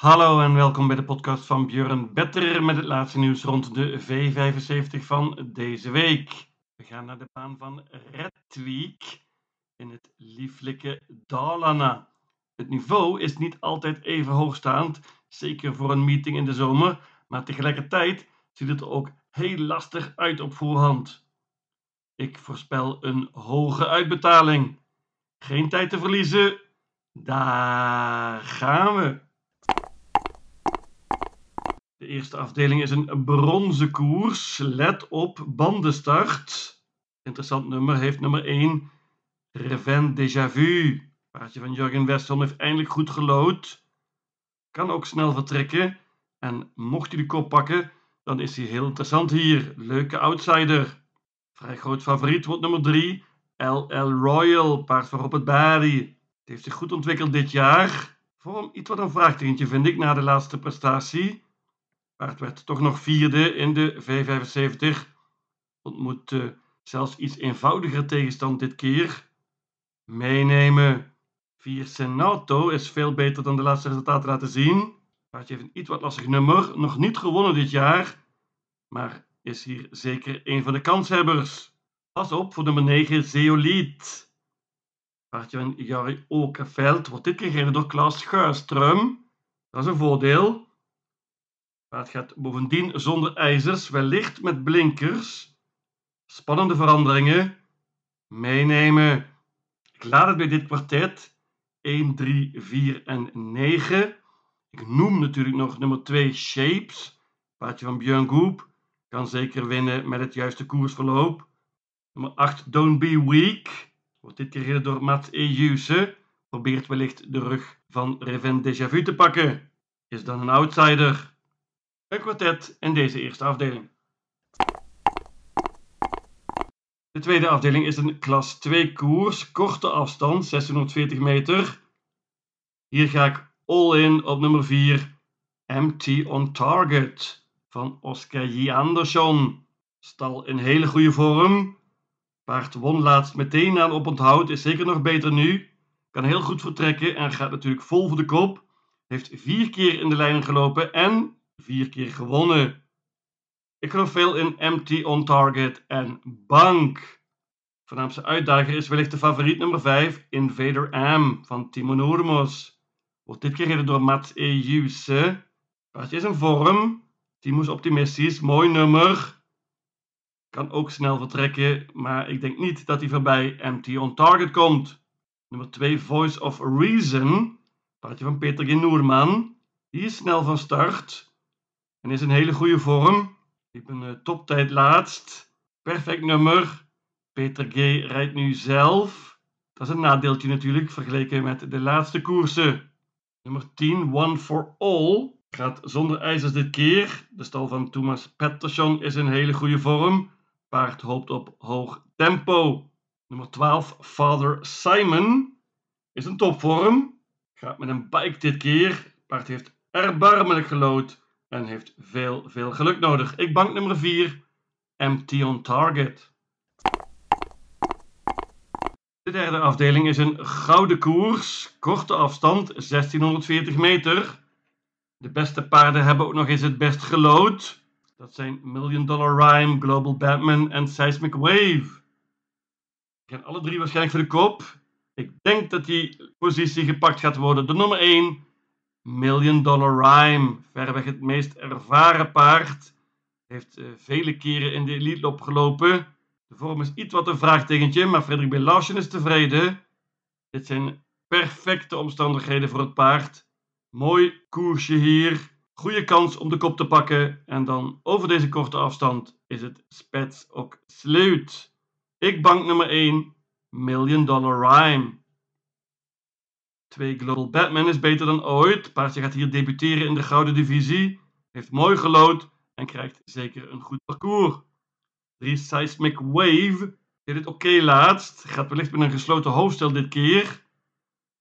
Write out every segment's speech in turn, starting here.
Hallo en welkom bij de podcast van Björn Better met het laatste nieuws rond de V75 van deze week. We gaan naar de baan van Redweek in het lieflijke Dalarna. Het niveau is niet altijd even hoogstaand, zeker voor een meeting in de zomer, maar tegelijkertijd ziet het er ook heel lastig uit op voorhand. Ik voorspel een hoge uitbetaling. Geen tijd te verliezen. Daar gaan we. De eerste afdeling is een bronzen koers. Let op bandenstart. Interessant nummer heeft nummer 1 Reven Déjà Vu. Paardje van Jurgen Westholm heeft eindelijk goed gelood. Kan ook snel vertrekken. En mocht hij de kop pakken, dan is hij heel interessant hier. Leuke outsider. Vrij groot favoriet wordt nummer 3 LL Royal, paard van Robert Barry. Het heeft zich goed ontwikkeld dit jaar. Vorm iets wat een vraagtekentje vind ik na de laatste prestatie. Paard werd toch nog vierde in de V75. Ontmoet uh, zelfs iets eenvoudiger tegenstand dit keer. Meenemen. 4 Senato is veel beter dan de laatste resultaten laten zien. Paardje heeft een iets wat lastig nummer. Nog niet gewonnen dit jaar. Maar is hier zeker een van de kanshebbers. Pas op voor nummer 9 Zeoliet. Paardje van Jari Okerveld wordt dit keer gereden door Klaas Schuistrum. Dat is een voordeel. Paard gaat bovendien zonder ijzers, wellicht met blinkers. Spannende veranderingen. Meenemen. Ik laat het bij dit kwartet. 1, 3, 4 en 9. Ik noem natuurlijk nog nummer 2 Shapes. Paardje van Björn Goop. Kan zeker winnen met het juiste koersverloop. Nummer 8 Don't Be Weak. Wordt dit keer door Mats Ejuse. Probeert wellicht de rug van Reven Déjà Vu te pakken. Is dan een outsider. Een kwartet in deze eerste afdeling. De tweede afdeling is een klas 2 koers, korte afstand, 1640 meter. Hier ga ik all in op nummer 4, MT on Target van Oscar J. Andersson. Stal in hele goede vorm. Paard won laatst meteen aan op onthoud, is zeker nog beter nu. Kan heel goed vertrekken en gaat natuurlijk vol voor de kop. Heeft vier keer in de lijnen gelopen en vier keer gewonnen. Ik geloof veel in MT on target en bank. Voornaamste uitdager is wellicht de favoriet nummer 5, Invader Am van Timo Noormos. Wordt dit keer gereden door Mats. Juse. Paardje is in vorm. Timo is optimistisch, mooi nummer. Kan ook snel vertrekken, maar ik denk niet dat hij voorbij MT on target komt. Nummer 2, Voice of Reason. Paardje van Peter G. Noerman. Die is snel van start. En is in hele goede vorm. Ik ben uh, toptijd laatst. Perfect nummer. Peter G. rijdt nu zelf. Dat is een nadeeltje natuurlijk vergeleken met de laatste koersen. Nummer 10, One for All. Gaat zonder ijzers dit keer. De stal van Thomas Pettersson is in hele goede vorm. Paard hoopt op hoog tempo. Nummer 12, Father Simon. Is een topvorm. Gaat met een bike dit keer. Paard heeft erbarmelijk gelood en heeft veel, veel geluk nodig. Ik bank nummer 4, Empty on Target. De derde afdeling is een gouden koers, korte afstand, 1640 meter. De beste paarden hebben ook nog eens het best gelood. Dat zijn Million Dollar Rhyme, Global Batman en Seismic Wave. Die gaan alle drie waarschijnlijk voor de kop. Ik denk dat die positie gepakt gaat worden door nummer 1, Million Dollar Rhyme, verreweg het meest ervaren paard. Heeft uh, vele keren in de elite loop gelopen. De vorm is iets wat een vraagtekentje, maar Frederik B. Larsen is tevreden. Dit zijn perfecte omstandigheden voor het paard. Mooi koersje hier. Goede kans om de kop te pakken. En dan over deze korte afstand is het spets ook sleut. Ik bank nummer 1, Million Dollar Rhyme. 2 Global Batman is beter dan ooit. Paardje gaat hier debuteren in de gouden divisie. Heeft mooi gelood en krijgt zeker een goed parcours. 3 Seismic Wave deed het oké laatst. Gaat wellicht met een gesloten hoofdstel dit keer.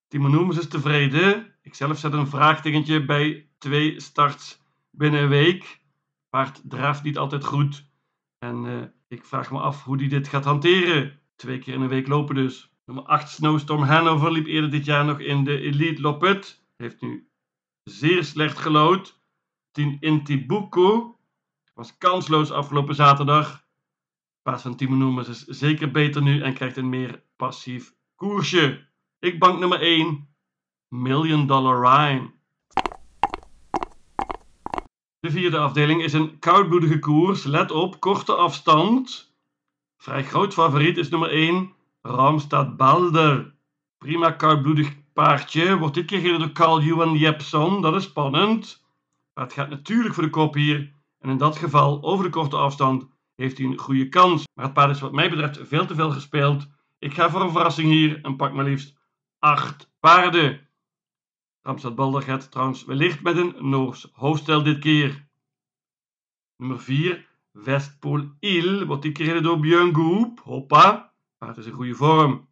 Timo Noemers is tevreden. Ik zelf zet een vraagtekentje bij twee starts binnen een week. Paard draaft niet altijd goed. En uh, ik vraag me af hoe hij dit gaat hanteren. Twee keer in een week lopen dus. Nummer 8 Snowstorm Hanover liep eerder dit jaar nog in de Elite Loppet. Heeft nu zeer slecht gelood. 10 Intibuco was kansloos afgelopen zaterdag. Paard van Timo is zeker beter nu en krijgt een meer passief koersje. Ik bank nummer 1, Million Dollar Rhyme. De vierde afdeling is een koudbloedige koers. Let op, korte afstand. Vrij groot favoriet is nummer 1, Ramstad Balder. Prima koudbloedig paardje. Wordt dit keer gereden door Carl Johan Jepson. Dat is spannend. Maar het gaat natuurlijk voor de kop hier. En in dat geval, over de korte afstand, heeft hij een goede kans. Maar het paard is wat mij betreft veel te veel gespeeld. Ik ga voor een verrassing hier en pak maar liefst 8 paarden. Ramstad Balder gaat trouwens wellicht met een Noors hoofdstel dit keer. Nummer 4, Westpool Il, wordt die keer door Björn Goop. Hoppa, paard is in goede vorm.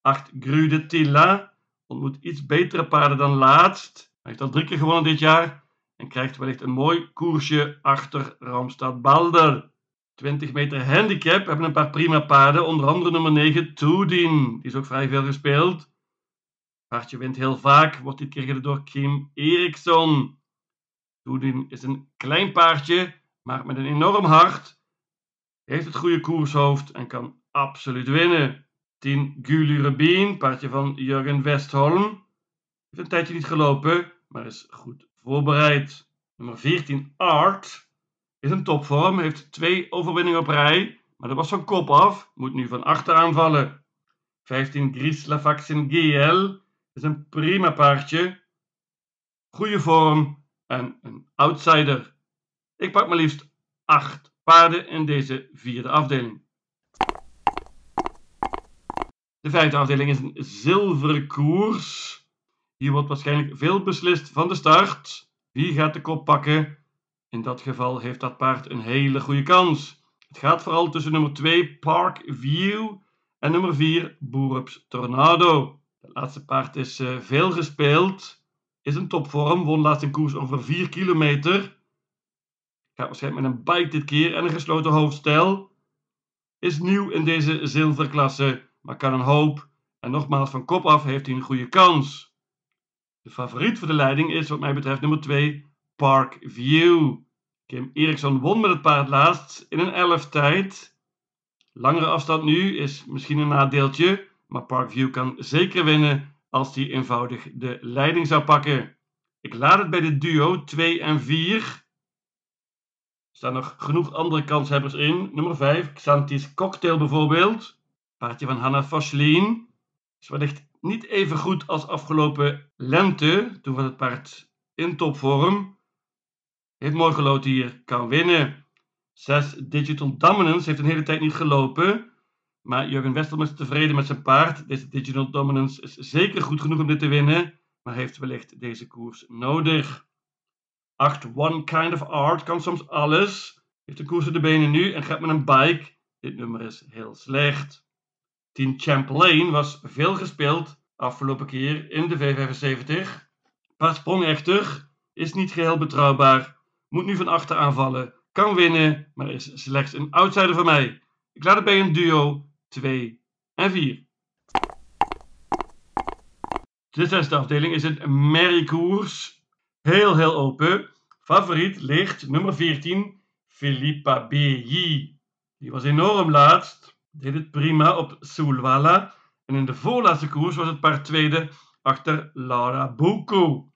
8, Grude Tilla, ontmoet iets betere paarden dan laatst. Hij heeft al drie keer gewonnen dit jaar en krijgt wellicht een mooi koersje achter Ramstad Balder. 20 meter handicap hebben een paar prima paarden, onder andere nummer 9, Toodin. Die is ook vrij veel gespeeld. Paardje wint heel vaak, wordt dit keer gereden door Kim Eriksson. Toodin is een klein paardje, maar met een enorm hart. Heeft het goede koershoofd en kan absoluut winnen. 10 Gulu Rubin, paardje van Jurgen Westholm. Heeft een tijdje niet gelopen, maar is goed voorbereid. Nummer 14 Art is een topvorm, heeft twee overwinningen op rij, maar dat was van kop af, moet nu van achter aanvallen. 15 Gris Lavaxin GL is een prima paardje, goede vorm en een outsider. Ik pak maar liefst 8 paarden in deze vierde afdeling. De vijfde afdeling is een zilveren koers. Hier wordt waarschijnlijk veel beslist van de start. Wie gaat de kop pakken? In dat geval heeft dat paard een hele goede kans. Het gaat vooral tussen nummer 2 Park View en nummer 4 Boerups Tornado. Het laatste paard is uh, veel gespeeld, is een topvorm, won laatst een koers over 4 kilometer. Gaat waarschijnlijk met een bike dit keer en een gesloten hoofdstijl. Is nieuw in deze zilverklasse, maar kan een hoop. En nogmaals, van kop af heeft hij een goede kans. De favoriet voor de leiding is wat mij betreft nummer 2, Park View. Kim Eriksson won met het paard laatst in een 11 tijd. Langere afstand nu is misschien een nadeeltje, maar Parkview kan zeker winnen als hij eenvoudig de leiding zou pakken. Ik laat het bij de duo 2 en 4. Er staan nog genoeg andere kanshebbers in. Nummer 5, Xantis Cocktail bijvoorbeeld. Paardje van Hanna Vaslin. Is wellicht niet even goed als afgelopen lente. Toen was het paard in topvorm. Heeft mooi gelood hier. Kan winnen. 6 Digital Dominance heeft een hele tijd niet gelopen. Maar Jurgen Westelm is tevreden met zijn paard. Deze Digital Dominance is zeker goed genoeg om dit te winnen. Maar heeft wellicht deze koers nodig. 8 One Kind of Art kan soms alles. Heeft de koers op de benen nu en gaat met een bike. Dit nummer is heel slecht. 10 Champlain was veel gespeeld afgelopen keer in de V75. Paard sprong echter, is niet geheel betrouwbaar, moet nu van achter aanvallen, kan winnen, maar is slechts een outsider voor mij. Ik laat het bij een duo 2 en 4. De zesde afdeling is een merriekoers. Heel, heel open. Favoriet ligt nummer 14, Philippa B.J. Die was enorm laatst, deed het prima op Sulwala. En in de voorlaatste koers was het paard tweede achter Laura Boko.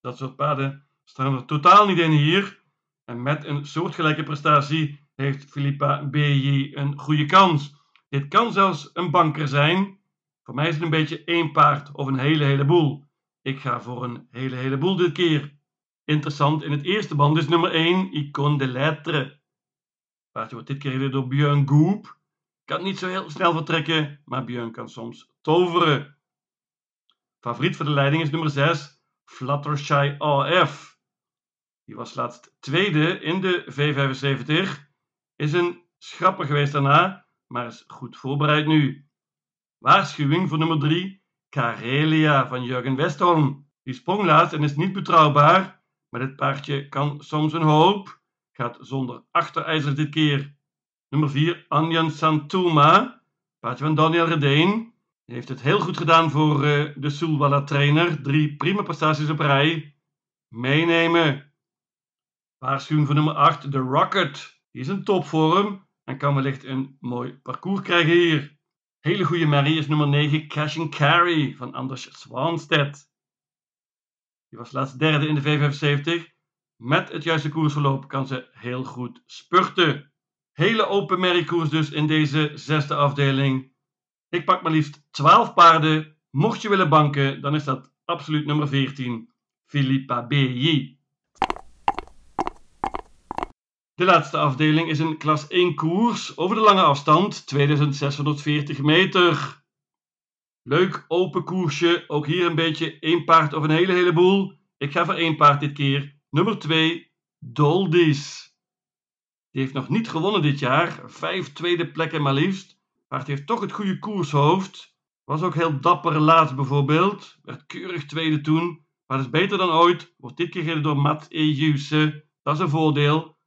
Dat soort paarden staan er totaal niet in hier. En met een soortgelijke prestatie heeft Philippa B.J. een goede kans. Dit kan zelfs een banker zijn. Voor mij is het een beetje één paard of een hele heleboel. Ik ga voor een hele heleboel dit keer. Interessant, in het eerste band is nummer 1 Icon de Lettre. Paardje wordt dit keer door Björn Goop. Kan niet zo heel snel vertrekken, maar Björn kan soms toveren. Favoriet voor de leiding is nummer 6 Fluttershy AF. Die was laatst tweede in de V75. Is een schrapper geweest daarna, maar is goed voorbereid nu. Waarschuwing voor nummer 3, Karelia van Jurgen Westholm. Die sprong laatst en is niet betrouwbaar, maar dit paardje kan soms een hoop. Gaat zonder achterijzer dit keer. Nummer 4, Anjan Santuma, paardje van Daniel Redeen. Die heeft het heel goed gedaan voor uh, de Sulwala trainer. Drie prima prestaties op rij. meenemen. Waarschuwing voor nummer 8, de Rocket. Die is een topvorm en kan wellicht een mooi parcours krijgen hier. Hele goede merrie is nummer 9, Cash and Carry van Anders Swanstedt. Die was laatst derde in de V75. Met het juiste koersverloop kan ze heel goed spurten. Hele open merriekoers dus in deze zesde afdeling. Ik pak maar liefst 12 paarden. Mocht je willen banken, dan is dat absoluut nummer 14, Philippa B.J. De laatste afdeling is een klas 1 koers over de lange afstand, 2640 meter. Leuk open koersje, ook hier een beetje één paard of een hele heleboel. Ik ga voor één paard dit keer. Nummer 2, Doldies. Die heeft nog niet gewonnen dit jaar, vijf tweede plekken maar liefst. Paard heeft toch het goede koershoofd. Was ook heel dapper laatst bijvoorbeeld. Werd keurig tweede toen. Maar is beter dan ooit. Wordt dit keer gereden door Matt Ejuse. Dat is een voordeel.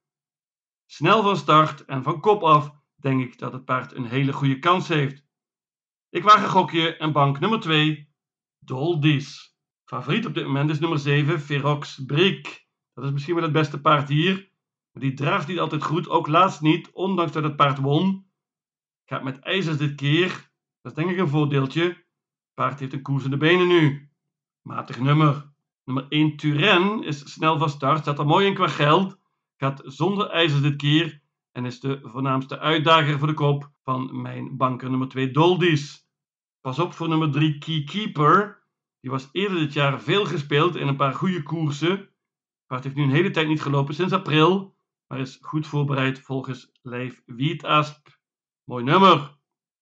Snel van start en van kop af denk ik dat het paard een hele goede kans heeft. Ik waag een gokje en bank nummer 2, Doldies. Favoriet op dit moment is nummer 7, Ferox Brick. Dat is misschien wel het beste paard hier. Maar die draaft niet altijd goed, ook laatst niet, ondanks dat het paard won. Gaat met ijzers dit keer. Dat is denk ik een voordeeltje. Paard heeft een koers in de benen nu. Matig nummer. Nummer 1 Turen is snel van start, staat er mooi in qua geld. Gaat zonder ijzers dit keer en is de voornaamste uitdager voor de kop van mijn banker nummer 2 Doldies. Pas op voor nummer 3 Keykeeper. Die was eerder dit jaar veel gespeeld in een paar goede koersen. Paard heeft nu een hele tijd niet gelopen sinds april, maar is goed voorbereid volgens Leif Wietasp. Mooi nummer.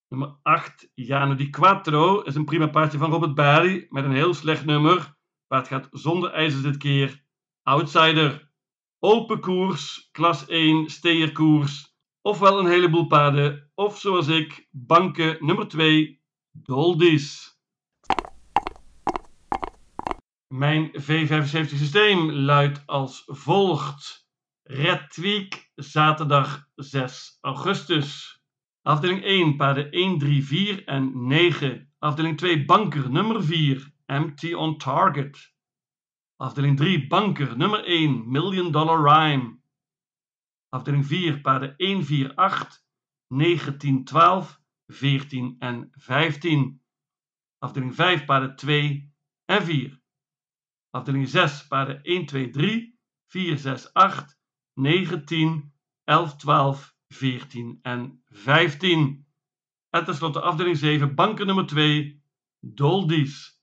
Nummer 8, Jano di Quattro, is een prima paardje van Robert Barry met een heel slecht nummer. Paard gaat zonder ijzers dit keer. Outsider. Open koers, klas 1, steerkoers. Ofwel een heleboel paarden, of zoals ik, banken nummer 2, Doldies. Mijn V75 systeem luidt als volgt. Red Week, zaterdag 6 augustus. Afdeling 1, paarden 1, 3, 4 en 9. Afdeling 2, banker nummer 4, Empty on Target. Afdeling 3, banker nummer 1, Million Dollar Rhyme. Afdeling 4, paarden 1, 4, 8, 19, 12, 14 en 15. Afdeling 5, paarden 2 en 4. Afdeling 6, paarden 1, 2, 3, 4, 6, 8, 9, 10, 11, 12, 14 en 15. En tenslotte afdeling 7, banken nummer 2, Doldies.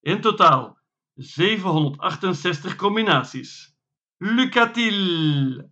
In totaal 768 combinaties. Lucatil!